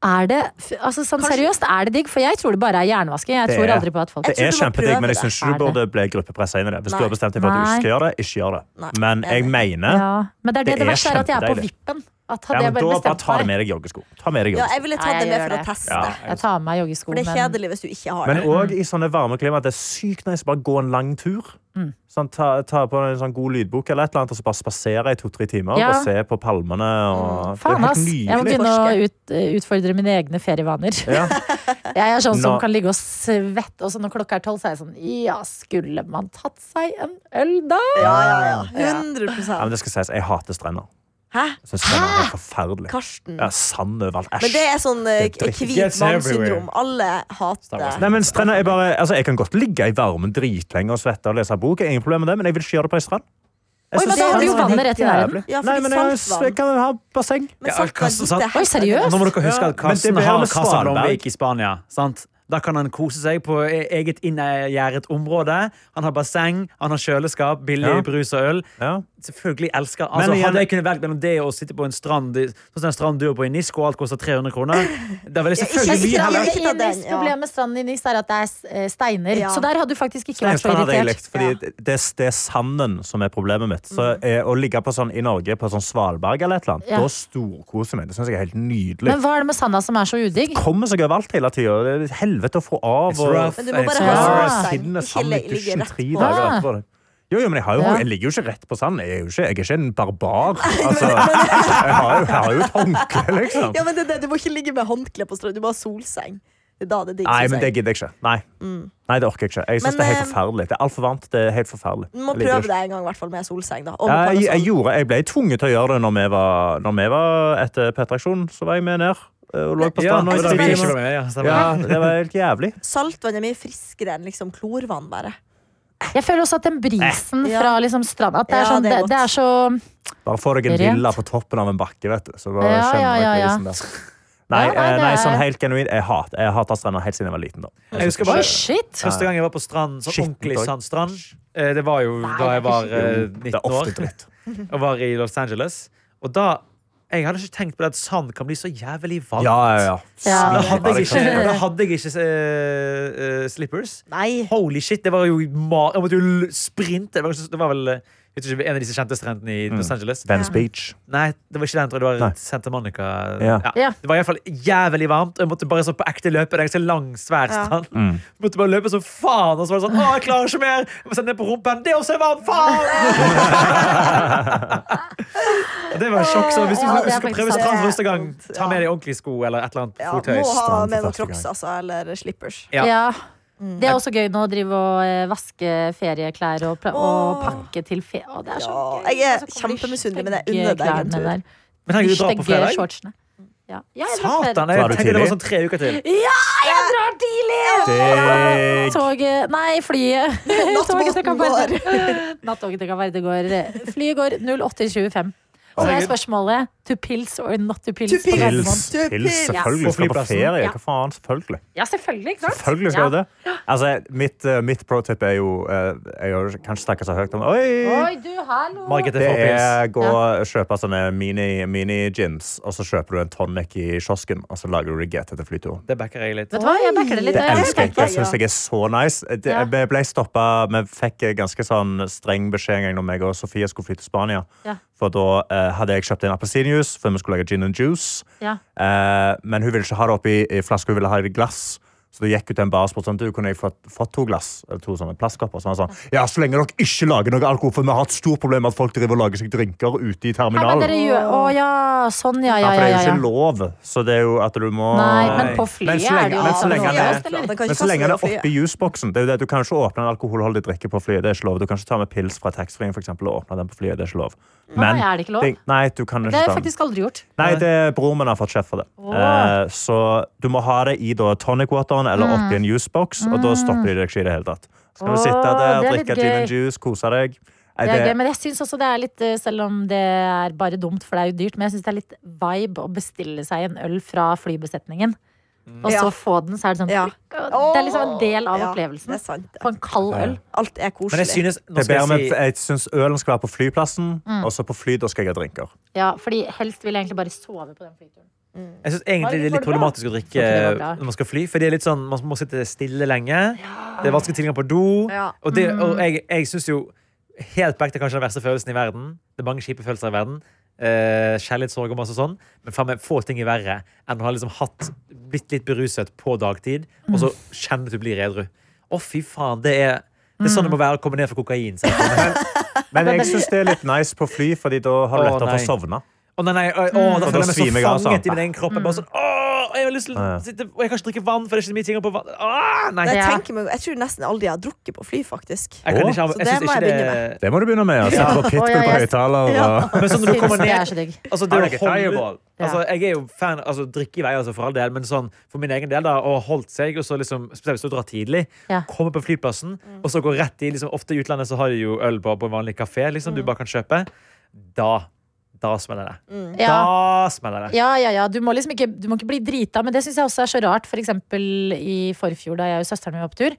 er det, altså sånn Kanskje- Seriøst, er det digg? For jeg tror det bare er hjernevasking. Jeg tror er- aldri på at folk Det er kjempedigg, men jeg det. syns ikke du burde bli gruppepressa inn i det. Hvis Nei. du har bestemt deg for at du ikke skal gjøre det, ikke gjør det. Nei, Men jeg mener ja. Men det er det, Det det, er verste er at jeg er på vippen. At ja, hadde jeg men bare Da bare ta det med deg joggesko. Ta med deg Ja, joggesko. jeg ville tatt det med for å teste. Ja. Jeg tar med meg joggesko, For det er kjedelig hvis du ikke har det. Men òg i sånne varme klima. Det er sykt nice å bare gå en lang tur. Mm. Sånn, ta, ta på en sånn god lydbok eller et eller annet, og så bare spasere i to-tre timer Ja. og se på palmene. Og, faen, er ass. Jeg må begynne å ut, utfordre mine egne ferievaner. Ja. Jeg er sånn som Nå- kan ligge og svette, og så når klokka er tolv, så er jeg sånn Ja, skulle man tatt seg en øl da? Ja, ja, ja. Ja. 100 Ja, men det skal sies, jeg hater strender. Hæ? Jeg synes strender er forferdelig. Karsten. Ja, sand overalt. Men det er sånn eh, Det er dritt. hvit Gets mann-syndrom. Alle hater det. Nei, men strender jeg, bare, altså, Jeg kan godt ligge i varmen dritlenge og svette og lese bok. Ingen problem med det, men jeg vil ikke gjøre det på ei strand. Oi, men da har du jo vannet rett i nærheten. Ja, Nei, men jeg, jeg kan ha basseng. Men Ja, gitt sant? er Oi, seriøst? Nå må dere huske at Karsten har Casa Blomvik i Spania. Sant? Da kan han kose seg på e- eget inngjerdet område. Han har basseng, han har kjøleskap, billig Ja. brus og øl. Ja. Selvfølgelig elsker Men altså, igjen- Hadde jeg kunnet velge mellom det og å sitte på en strand Sånn som strand du er på i Nisk, og alt koster 300 kroner Da ville jeg Ja, ikke selvfølgelig mye heller ikke ta den, ja. Problemet med stranden i Nis er at det er eh, steiner. Ja. Så der hadde du faktisk ikke vært så irritert. likt, fordi det, det er sanden som er problemet mitt. Så eh, Å ligge på sånn, i Norge på sånn Svalbard eller et eller annet, Ja. da storkoser meg. Det syns jeg er helt nydelig. Men hva er det med sanda som er så udigg? Kommer seg overalt hele tida. Det helvete å få av. Og- rough. Men du må bare ha. Ja. Finne Ikke sand ligge rett på. Jo, jo, men jeg, har jo, Ja. jeg ligger jo ikke rett på sand. Jeg er jo ikke, jeg er ikke en barbar. Altså, jeg, har jo, jeg har jo et håndkle, liksom. Ja, men det, det, Du må ikke ligge med håndkle på strand, du må ha solseng. Det er da det er Nei, men det gidder jeg ikke. Nei, Nei det orker jeg ikke. Jeg synes Men, det er helt eh, forferdelig. Det er altfor varmt. Det er helt forferdelig. Du må Jeg prøve det en gang, hvert fall med solseng. da Ja, jeg, jeg, gjorde, jeg ble tvunget til å gjøre det når vi var, når vi var etter P-traksjonen. Så var jeg med ned eh, og lå på stranda. ja, ja, det var helt jævlig. Saltvann er mye friskere enn liksom klorvann, bare. Jeg føler også at den brisen eh. fra liksom stranda At det er, Ja, sånn, det er det, det er så Bare få deg en villa på toppen av en bakke, vet du. Så bare Ja, kjenner ja, ja, ja. der. Nei, Ja, nei, eh, nei, er- sånn helt genuint. Jeg hater jeg hater strender helt siden jeg var liten. da. Jeg husker bare shit! Første gang jeg var på strand, sånn Shit, ordentlig sandstrand, eh, det var jo Nei, da jeg var det eh, Jo, Det 19 er år og var i Los Angeles. Og da Jeg hadde ikke tenkt på det at sand kan bli så jævlig varmt. Ja, ja, ja. Da hadde jeg ikke, da hadde jeg ikke uh, uh, slippers. Nei. Holy shit, det var jo ma Jeg måtte jo sprinte. Det var, det var vel eh, en av disse kjente strendene i Los Angeles. Venice Beach. Nei, det var ikke den. tror jeg Det var Nei. Santa Monica. Ja. Ja. Det var i hvert fall jævlig varmt. Og jeg måtte bare så på ekte løpe. Det er en lang, svær Ja. strand. Mm. Måtte bare løpe som faen. Og så var det sånn Å, jeg klarer ikke mer! Jeg må sende ned på rumpen. Det er også varmt! Faen! Det var sjokk. Så hvis du, Ja, hvis du skal prøve strand første gang, ta med deg ordentlige sko eller et eller annet Ja, fottøy. må ha med noen crocs, altså. Eller slippers. Ja. Ja. Det er også gøy nå å drive og eh, vaske ferieklær og, og pakke til fe... Å, det er så Ja, gøy. jeg er Og så kommer kjempemisunnelig, men jeg unner deg en tur. Men tenker du drar på fredag? shortsene. Ja. Ja, Satan! Jeg tenker tenkte det var sånn tre uker til. Ja, jeg drar tidlig! Digg. Toget Nei, flyet. Nattoget til Kapp Verde går Flyet går 08.25. Så er spørsmålet to pills or not to pills. To pills. to pils. selvfølgelig. Du Skal på ferie. Ja. Hva faen? Selvfølgelig. Ja, selvfølgelig. klart. sant? Selvfølgelig skal Ja. det. Altså, mitt, eh, mitt pro tip er jo eh, Jeg har kanskje snakke så høyt om Oi! Oi, du, hallo! Margit er Det er gå og kjøpe sånne mini- mini-gins, og så kjøper du en tonic i kiosken, og så lager du deg GT til flytur. Det backer jeg litt. Vet du hva, jeg backer det litt. Det elsker jeg. Det syns jeg er så nice. Det, Ja. Vi ble stoppa Vi fikk ganske sånn streng beskjed en gang når meg og Sofie skulle flytte til Spania. Ja. For da eh, hadde jeg kjøpt en appelsinjuice før vi skulle lage gin and juice. Ja. Eh, men hun ville ikke ha det oppi i flaske, hun ville ha det i glass. Så det gikk ut en bar og spurte sånn, du, kunne jeg fått, fått to glass, eller to sånne plastkopper. Så han sa ja, så lenge dere ikke lager noe alkohol, for vi har et stort problem med at folk driver og lager seg drinker ute i terminalen. dere gjør Å ja, sånn, ja, Ja, ja, ja, for det er jo ikke lov, så det er jo at du må Nei, men på Men flyet er det jo men så lenge sånn det er- Men så lenge det det er oppi jusboksen det er jo det, Du kan ikke åpne en alkoholholdig drikke på flyet. Det er ikke lov. Du kan ikke ta med pils fra taxfree for eksempel, og åpne den på flyet. Det er ikke lov. Nei, er det ikke lov? nei, du kan Det ikke har ta jeg faktisk aldri gjort. Nei, det, broren min har fått sjef for det. Åh. Uh, så du må ha det i da, tonic-wateren eller Mm. oppi en juicebox, og da stopper de deg ikke i det hele tatt. Så kan du sitte der, er drikke gin and juice, kose deg. Det er gøy, men jeg synes også det er litt eh, Selv om det er bare dumt, for det er jo dyrt, men jeg syns det er litt vibe å bestille seg en øl fra flybesetningen. Og Ja. så få den, så er det sånn Ja. Det er liksom en del av Ja, opplevelsen. Det er sant. På en kald øl. Alt er Men jeg synes skal med, jeg si jeg syns ølen skal være på flyplassen, Mm. og så på fly da skal jeg ha drinker. Ja, fordi helst vil jeg egentlig bare sove på den flyturen. Jeg synes egentlig det er litt problematisk å drikke når man skal fly. For det er litt sånn, Man må sitte stille lenge. Det er vanskelig tilgang på do. Ja. Og, det, Mm. og jeg, jeg syns jo helt back til kanskje den verste følelsen i verden. Det er mange kjipe følelser i verden. Uh, Kjærlighetssorg og masse sånn. Men faen meg, få ting er verre enn å ha liksom hatt, blitt litt beruset på dagtid, og så kjenne at du blir edru. Å, fy faen. Det er, det er sånn det må være å komme ned fra kokain. Men, Men jeg syns det er litt nice på fly, Fordi da har du Å, lettere for nei. Å nei, nei, å, da føler jeg meg så fanget altså. i min egen kropp. Jeg bare sånn, åh, jeg har lyst til å Ja. sitte Og jeg kan ikke drikke vann, for det er ikke så mye ting på vann. Ah, nei. Jeg, tenker meg, jeg tror nesten aldri jeg har drukket på fly, faktisk. Jeg ikke jeg, så det må ikke jeg det begynne Det må du begynne med. Altså, Sette på pitbull på jeg- høyttaler. Ja. Men sånn når du kommer er ned. Altså, det er holde, altså, jeg er jo fan altså, Drikke i vei, altså, for all del, men sånn, for min egen del, da, ha holdt seg, og så liksom, spesielt hvis du drar tidlig, Ja. kommer på flyplassen, og så går rett i liksom, Ofte i utlandet så har de jo øl på, på en vanlig kafé liksom, du bare kan kjøpe. Da, da smeller det. Ja. Da smeller det. Ja, ja, ja. Du må liksom ikke, du må ikke bli drita, men det syns jeg også er så rart. For eksempel i forfjor, da jeg og søsteren min var på tur.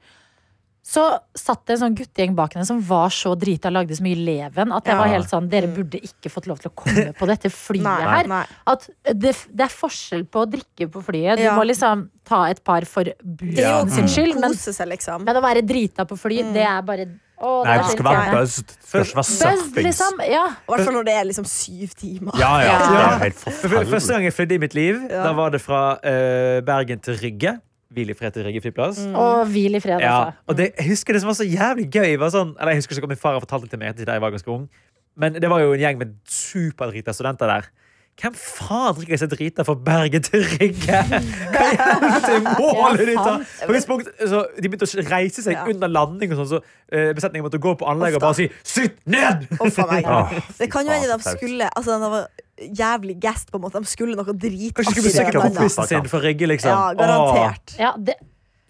Så satt det en sånn guttegjeng bak henne som var så drita og lagde så mye leven at jeg Ja. var helt sånn Dere burde ikke fått lov til å komme på dette flyet Nei, her. nei. At det, det er forskjell på å drikke på flyet. Du Ja. må liksom ta et par for Det jo sin skyld. Men, seg, liksom. men å være drita på fly, det er bare det Nei, det skal være buzzed. Først være Buzz, liksom. Ja. I hvert fall når det er liksom syv timer. Ja, ja. Ja. Det er helt For- for- Første gang jeg flydde i mitt liv, Ja. da var det fra uh, Bergen til Rygge. Hvil i fred til Rygge flyplass. Og hvil i fred, Ja, altså. og det, jeg husker det som var så jævlig gøy var sånn, Eller jeg husker ikke om min far har fortalt det til meg da jeg var ganske ung Men det var jo en gjeng med superdrita studenter der Hvem faen drikker seg drita for Bergen til Rygge? Hva i helvete er målet ditt da? På et tidspunkt, så De begynte å reise seg Ja. under landing og sånn Så uh, besetningen måtte gå på anlegg og bare si Sitt ned! Oh, Det kan jo hende de skulle Altså, de var jævlig gassed, på en måte. De skulle noe Kanskje dritartig. skulle besøke kompisen sin for Rygge liksom Ja, garantert. Ja, det,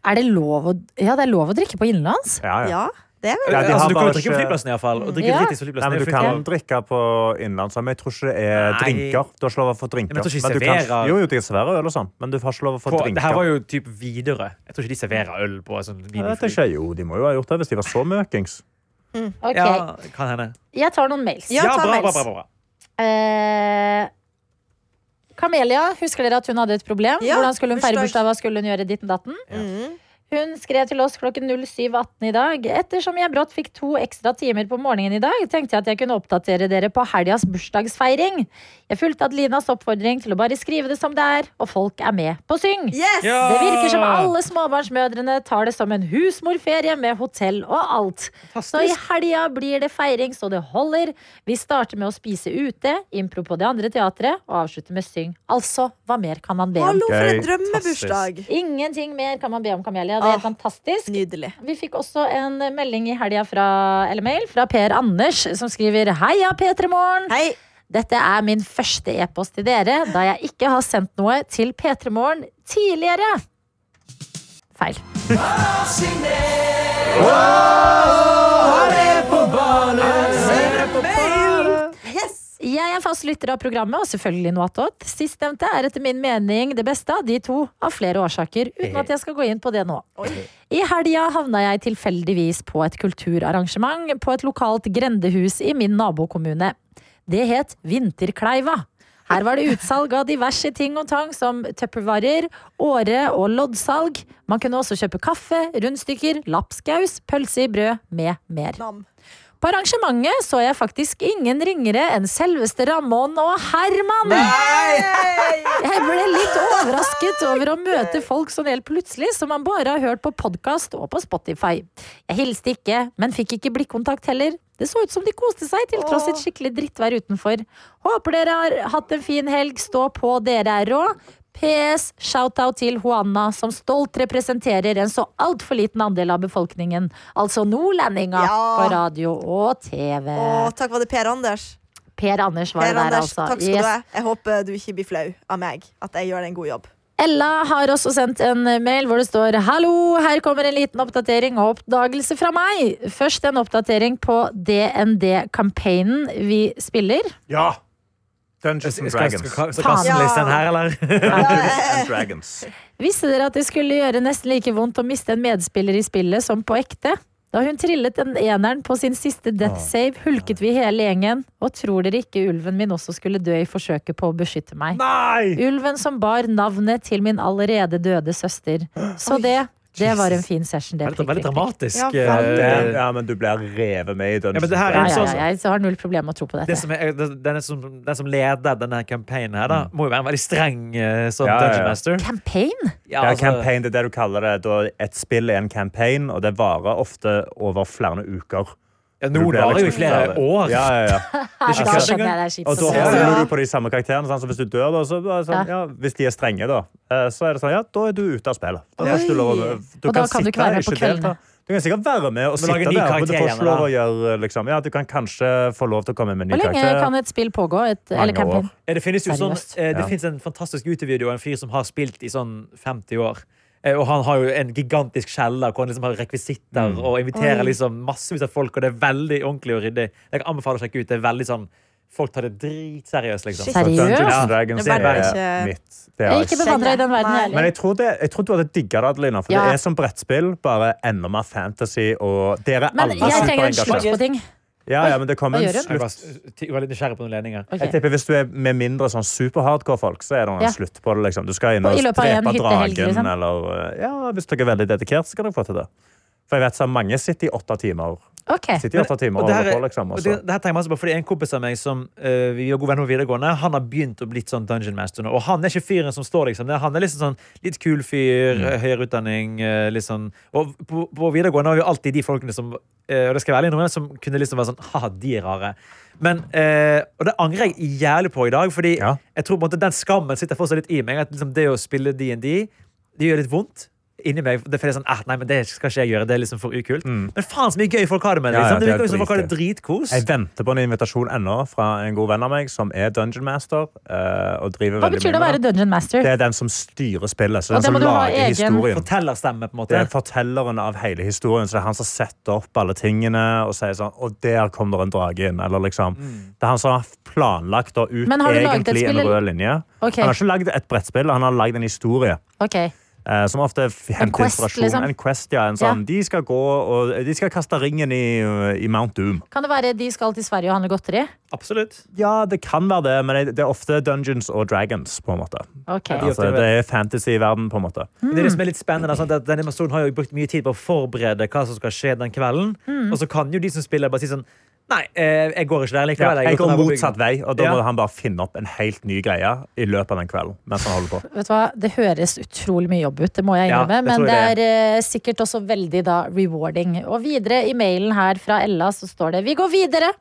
er det lov å, ja, det er lov å drikke på innenlands? Ja, ja. Ja, det er vel Ja, altså, du kan jo drikke på flyplassen i hvert fall Ja. Nei, men Du kan drikke på innenlands, men jeg tror ikke det er Nei. drinker. Du har ikke lov å få drinker. Men jeg tror ikke de du kan, jo, jo, de serverer øl og sånn, men du har ikke lov å få på, drinker. det her var jo typ Widerøe Jeg tror ikke de serverer øl på sånn vet ikke. Jo, de må jo ha gjort det hvis de var så møkings. Ok, Ja, kan hende Jeg tar noen mails. Ja, ta bra, bra, bra, bra. Uh... Kamelia, husker dere at hun hadde et problem? Ja, Hvordan skulle hun feire bursdag. Hva skulle hun gjøre? Ditten datten? Mm. Hun skrev til oss klokken 07.18 i dag. Ettersom jeg brått fikk to ekstra timer på morgenen i dag, tenkte jeg at jeg kunne oppdatere dere på helgas bursdagsfeiring. Jeg fulgte Adelinas oppfordring til å bare skrive det som det er, og folk er med på syng. Yes! Ja. Det virker som alle småbarnsmødrene tar det som en husmorferie med hotell og alt. Så i helga blir det feiring så det holder. Vi starter med å spise ute, impro på det andre teatret og avslutter med syng. Altså, hva mer kan man be om? Hallo, for en drømmebursdag! Ingenting mer kan man be om, Kamelia. Det Ah. fantastisk. Nydelig. Vi fikk også en melding i helga fra eller mail fra Per Anders, som skriver Heia P3 Morgen! Hei! Dette er min første e-post til dere, da jeg ikke har sendt noe til P3 Morgen tidligere. Feil. Yes! Er fast lytter av programmet, og selvfølgelig noe attåt. Sistnevnte er etter min mening det beste av de to, av flere årsaker, uten at jeg skal gå inn på det nå. I helga havna jeg tilfeldigvis på et kulturarrangement på et lokalt grendehus i min nabokommune. Det het Vinterkleiva. Her var det utsalg av diverse ting og tang som tuppervarer, åre og loddsalg. Man kunne også kjøpe kaffe, rundstykker, lapskaus, pølse i brød med mer. På arrangementet så jeg faktisk ingen ringere enn selveste Ramón og Herman. Nei! Jeg ble litt overrasket over å møte folk sånn helt plutselig, som man bare har hørt på podkast og på Spotify. Jeg hilste ikke, men fikk ikke blikkontakt heller. Det så ut som de koste seg, til tross et skikkelig drittvær utenfor. Håper dere har hatt en fin helg. Stå på, dere er rå. PS, shout-out til Juana, som stolt representerer en så altfor liten andel av befolkningen. Altså nordlendinga Ja. på radio og TV. Å, takk var det Per Anders. Per Anders var Per det der, Anders, altså. takk skal Yes. du ha. Jeg håper du ikke blir flau av meg. At jeg gjør en god jobb. Ella har også sendt en mail hvor det står Hallo, her kommer en liten oppdatering og oppdagelse fra meg. Først en oppdatering på DND-campaignen vi spiller. Ja! Dungeons and Dragons. skal, skal skal her, eller? Dungeons and Dragons. Visste dere at det skulle gjøre nesten like vondt å miste en medspiller i spillet som på ekte? Da hun trillet den eneren på sin siste death save, hulket vi hele gjengen. Og tror dere ikke ulven min også skulle dø i forsøket på å beskytte meg? Nei! Ulven som bar navnet til min allerede døde søster. Så det, det var en fin session. Det, det er veldig dramatisk. Ja, eh. Ja, men du blir revet med i Ja, er Ja, ja, sånn- ja, jeg har null problem med å tro på det dette. som er, den, som, den som leder denne campaignen her, da, må jo være en veldig streng eh, sånn Ja, ja, ja. Dungeon Master. Campaign? Ja, altså- campaign, det er det du kaller det. Et spill er en campaign, og det varer ofte over flere uker. Ja, Noen varer jo i liksom flere år. Ja, ja, ja. Da skjønner jeg det er kjipt. Og da å holder du på de samme karakterene. Sånn, så hvis du dør, da, så, sånn, ja, hvis de er strenge, da, eh, så er det sånn, ja, da er du ute av spillet. Da du lov du Og da kan du ikke være med på kvelden. kveldene. Du kan sikkert være med og sitte der, men du får ikke lov å gjøre liksom, Ja, du kan kanskje få lov til å komme med en ny Hvor lenge kan et spill pågå? Et, eller. Ja, Det finnes jo sånn, eh, det Ja. finnes en fantastisk YouTube-video av en fyr som har spilt i sånn 50 år. Eh, Og han har jo en gigantisk kjeller hvor han liksom har rekvisitter Mm. og inviterer Oi. liksom massevis av folk, og det er veldig ordentlig og ryddig. Jeg kan anbefale å sjekke ut. Det er veldig sånn Folk tar det dritseriøst, liksom. Seriøst? Ja. Dragons Det er er ikke- mitt. Det Jeg er er ikke bevandra i den verden, jeg Men jeg tror, det, jeg tror du hadde digga det, Adelina. For Ja. det er som brettspill, bare enda mer fantasy. Og dere er Men alle superengasjert. Ja, ja, men det kommer en gjør? Jeg slutt. var, jeg var litt nysgjerrig på noen ledninger. Okay. Jeg tipper Hvis du er med mindre sånn super-hardcore folk, så er det en Ja. slutt på det. liksom. Du skal inn Og drepe dragen, liksom. eller uh, Ja, hvis dere er veldig dedikert, så kan dere få til det. For jeg vet så mange sitter i åtte timer. Ok. Sitter i åtte timer Og holder er- på, liksom. Og det, det her tenker jeg masse på, fordi En kompis av meg som uh, vi var gode venner på videregående, Han har begynt å bli sånn dungeon master nå. Og han er ikke fyren som står liksom. Han er liksom sånn litt kul fyr, Mm. høyere utdanning. uh, litt sånn. Og på, på videregående har vi alltid de folkene som uh, Og det skal jeg være ærlig innrømme, som kunne liksom være sånn Ha, de er rare. Men, eh, og det angrer jeg jævlig på i dag, fordi Ja. jeg tror på en måte den skammen sitter fortsatt litt i meg. At liksom det å spille D&D, det gjør litt vondt. Inni meg, det er sånn, ah, nei, men det skal ikke jeg gjøre, det er liksom for ukult Men faen så mye gøy folk har det med det. Mm. Ja, ja, liksom. det det er virker som folk har det dritkos. Jeg venter på en invitasjon ennå fra en god venn av meg som er dungeon master. eh, og driver Hva veldig betyr det å være dungeon master? Det er den som styrer spillet. Så Og den som lager egen- historien. Fortellerstemme, på en måte. Det er fortelleren av hele historien. Så det er han som setter opp alle tingene og sier sånn Og der kom det en drage inn. Eller liksom. Det er han som har planlagt og ut egentlig en rød linje. Okay. Han har ikke lagd et brettspill, han har lagd en historie. Ok. Eh, som ofte henter quest, inspirasjon. liksom? En quest, ja. En sånn, De skal gå og de skal kaste ringen i, i Mount Doom. Kan det være de skal til Sverige og handle godteri? Absolutt. Ja, det kan være det, men det er ofte Dungeons og Dragons. på en måte. Okay. Altså, det er fantasy-verden, på en måte. Mm. Det er det som er litt spennende sånn at Denne personen har jo brukt mye tid på å forberede hva som skal skje den kvelden. Mm. Og så kan jo de som spiller, bare si sånn Nei, eh, jeg går ikke der Ja, likevel. jeg går går motsatt vei, og da Ja. må han bare finne opp en helt ny greie i løpet av den kvelden. mens han holder på. Vet du hva? Det høres utrolig mye jobb ut, det må jeg Ja, innrømme. det men det er eh, sikkert også veldig da rewarding. Og videre i mailen her fra Ella så står det Vi går videre!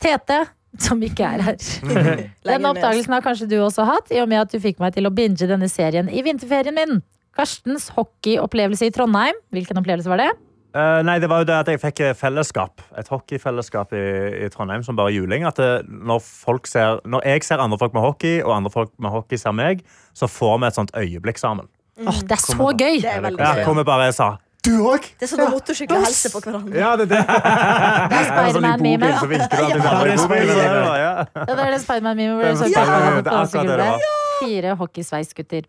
Tete, som ikke er her. Den Denne oppdagelsen har kanskje du også hatt, i og med at du fikk meg til å binge denne serien i vinterferien min. Karstens hockeyopplevelse i Trondheim. Hvilken opplevelse var det? Eh, nei, det var jo det at jeg fikk fellesskap. Et hockeyfellesskap i, i Trondheim som bare juling. At det, når, folk ser, når jeg ser andre folk med hockey, og andre folk med hockey ser meg, så får vi et sånt øyeblikk sammen. Åh, det er så gøy! Det er veldig Ja, gøy. hvor vi bare sa Du òg! Det er sånn at motorsykler hilser på hverandre. Ja, det er det. Det er Spiderman-meme. Så vinker Ja, det er. Ja. Ja, det er Spiderman-meme hvor det Det står er det er akkurat det det var. Fire hockeysveisgutter.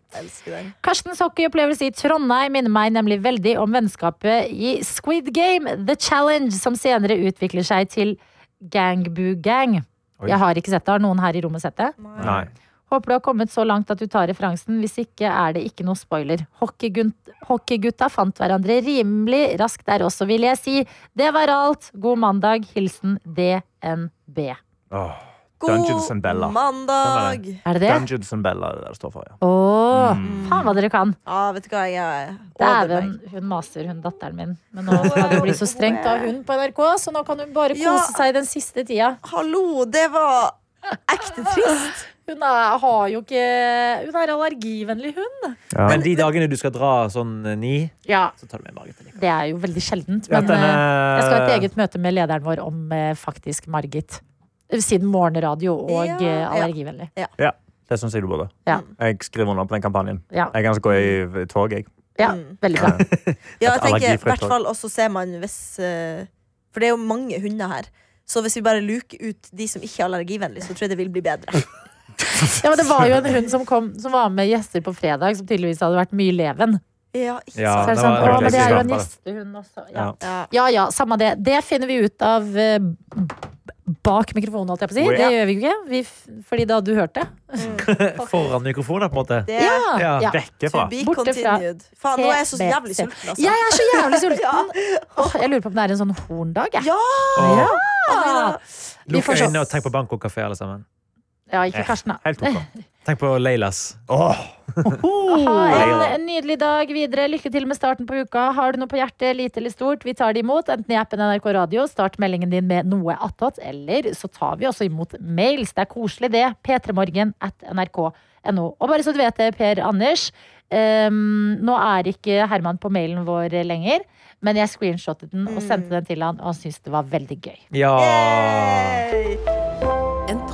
Karstens hockeyopplevelse i Trondheim minner meg nemlig veldig om vennskapet i Squid Game, The Challenge, som senere utvikler seg til Gangboo Gang. Oi. Jeg har ikke sett det. Har noen her i rommet sett det? Nei. Håper du har kommet så langt at du tar referansen. Hvis ikke er det ikke noe spoiler. Hockeygut- Hockeygutta fant hverandre rimelig raskt der også, vil jeg si. Det var alt. God mandag. Hilsen DNB. Åh, Dungeons and Bella. mandag. Er det det? Dungeons and Bella det det står for. ja. Åh, Mm. faen hva dere kan. Ja, vet du hva, jeg er over Dæven, hun maser, hun datteren min. Men nå skal det bli så strengt av hun på NRK, så nå kan hun bare Ja. kose seg den siste tida. Hallo, det var ekte trist. Hun er, har jo ikke Hun er allergivennlig, hun. Ja. Men de dagene du skal dra sånn eh, ni, Ja, så tar du med Margit. det er jo veldig sjeldent. Men eh, jeg skal ha et eget møte med lederen vår om eh, faktisk Margit. Siden morgenradio og Ja, allergivennlig. ja. Ja, det syns jeg du burde. Ja. Jeg skriver under på den kampanjen. Ja, Jeg kan gå i tog, jeg. ja Mm. veldig bra. Ja, jeg tenker, i hvert fall også ser man hvis eh, For det er jo mange hunder her. Så hvis vi bare luker ut de som ikke er allergivennlige, så tror jeg det vil bli bedre. Ja, men det var jo en hund som, kom, som var med gjester på fredag, som tydeligvis hadde vært mye leven. Ja, ikke Ja, det sånn, å, men det er jo en gjestehund også. Ja. Ja. Ja. Ja ja, samme det. Det finner vi ut av eh, bak mikrofonen, holdt jeg på å si. Oh, ja. Det gjør vi jo ikke, vi, fordi da du hørte. Foran mikrofonen, på en måte. Det Ja, Ja. ja. Vekke fra. Borte fra. Faen, nå er jeg så jævlig sulten, altså. Jeg er så jævlig sulten! oh, jeg lurer på om det er en sånn horndag. Jeg. Ja! Ja. Vi Lukk øynene og tenk på Bangkok kafé, alle sammen. Ja, ikke Karsten, da. Helt ok. Tenk på Leilas. Oh. Ha en, en nydelig dag videre. Lykke til med starten på uka. Har du noe på hjertet, lite eller stort, vi tar det imot. Enten i appen NRK Radio, start meldingen din med noe attåt, eller så tar vi også imot mails. Det er koselig, det. P3morgen at nrk.no. Og bare så du vet det, Per Anders. um, nå er ikke Herman på mailen vår lenger, men jeg screenshottet den og sendte den til han, og han syntes det var veldig gøy. Ja. Yay!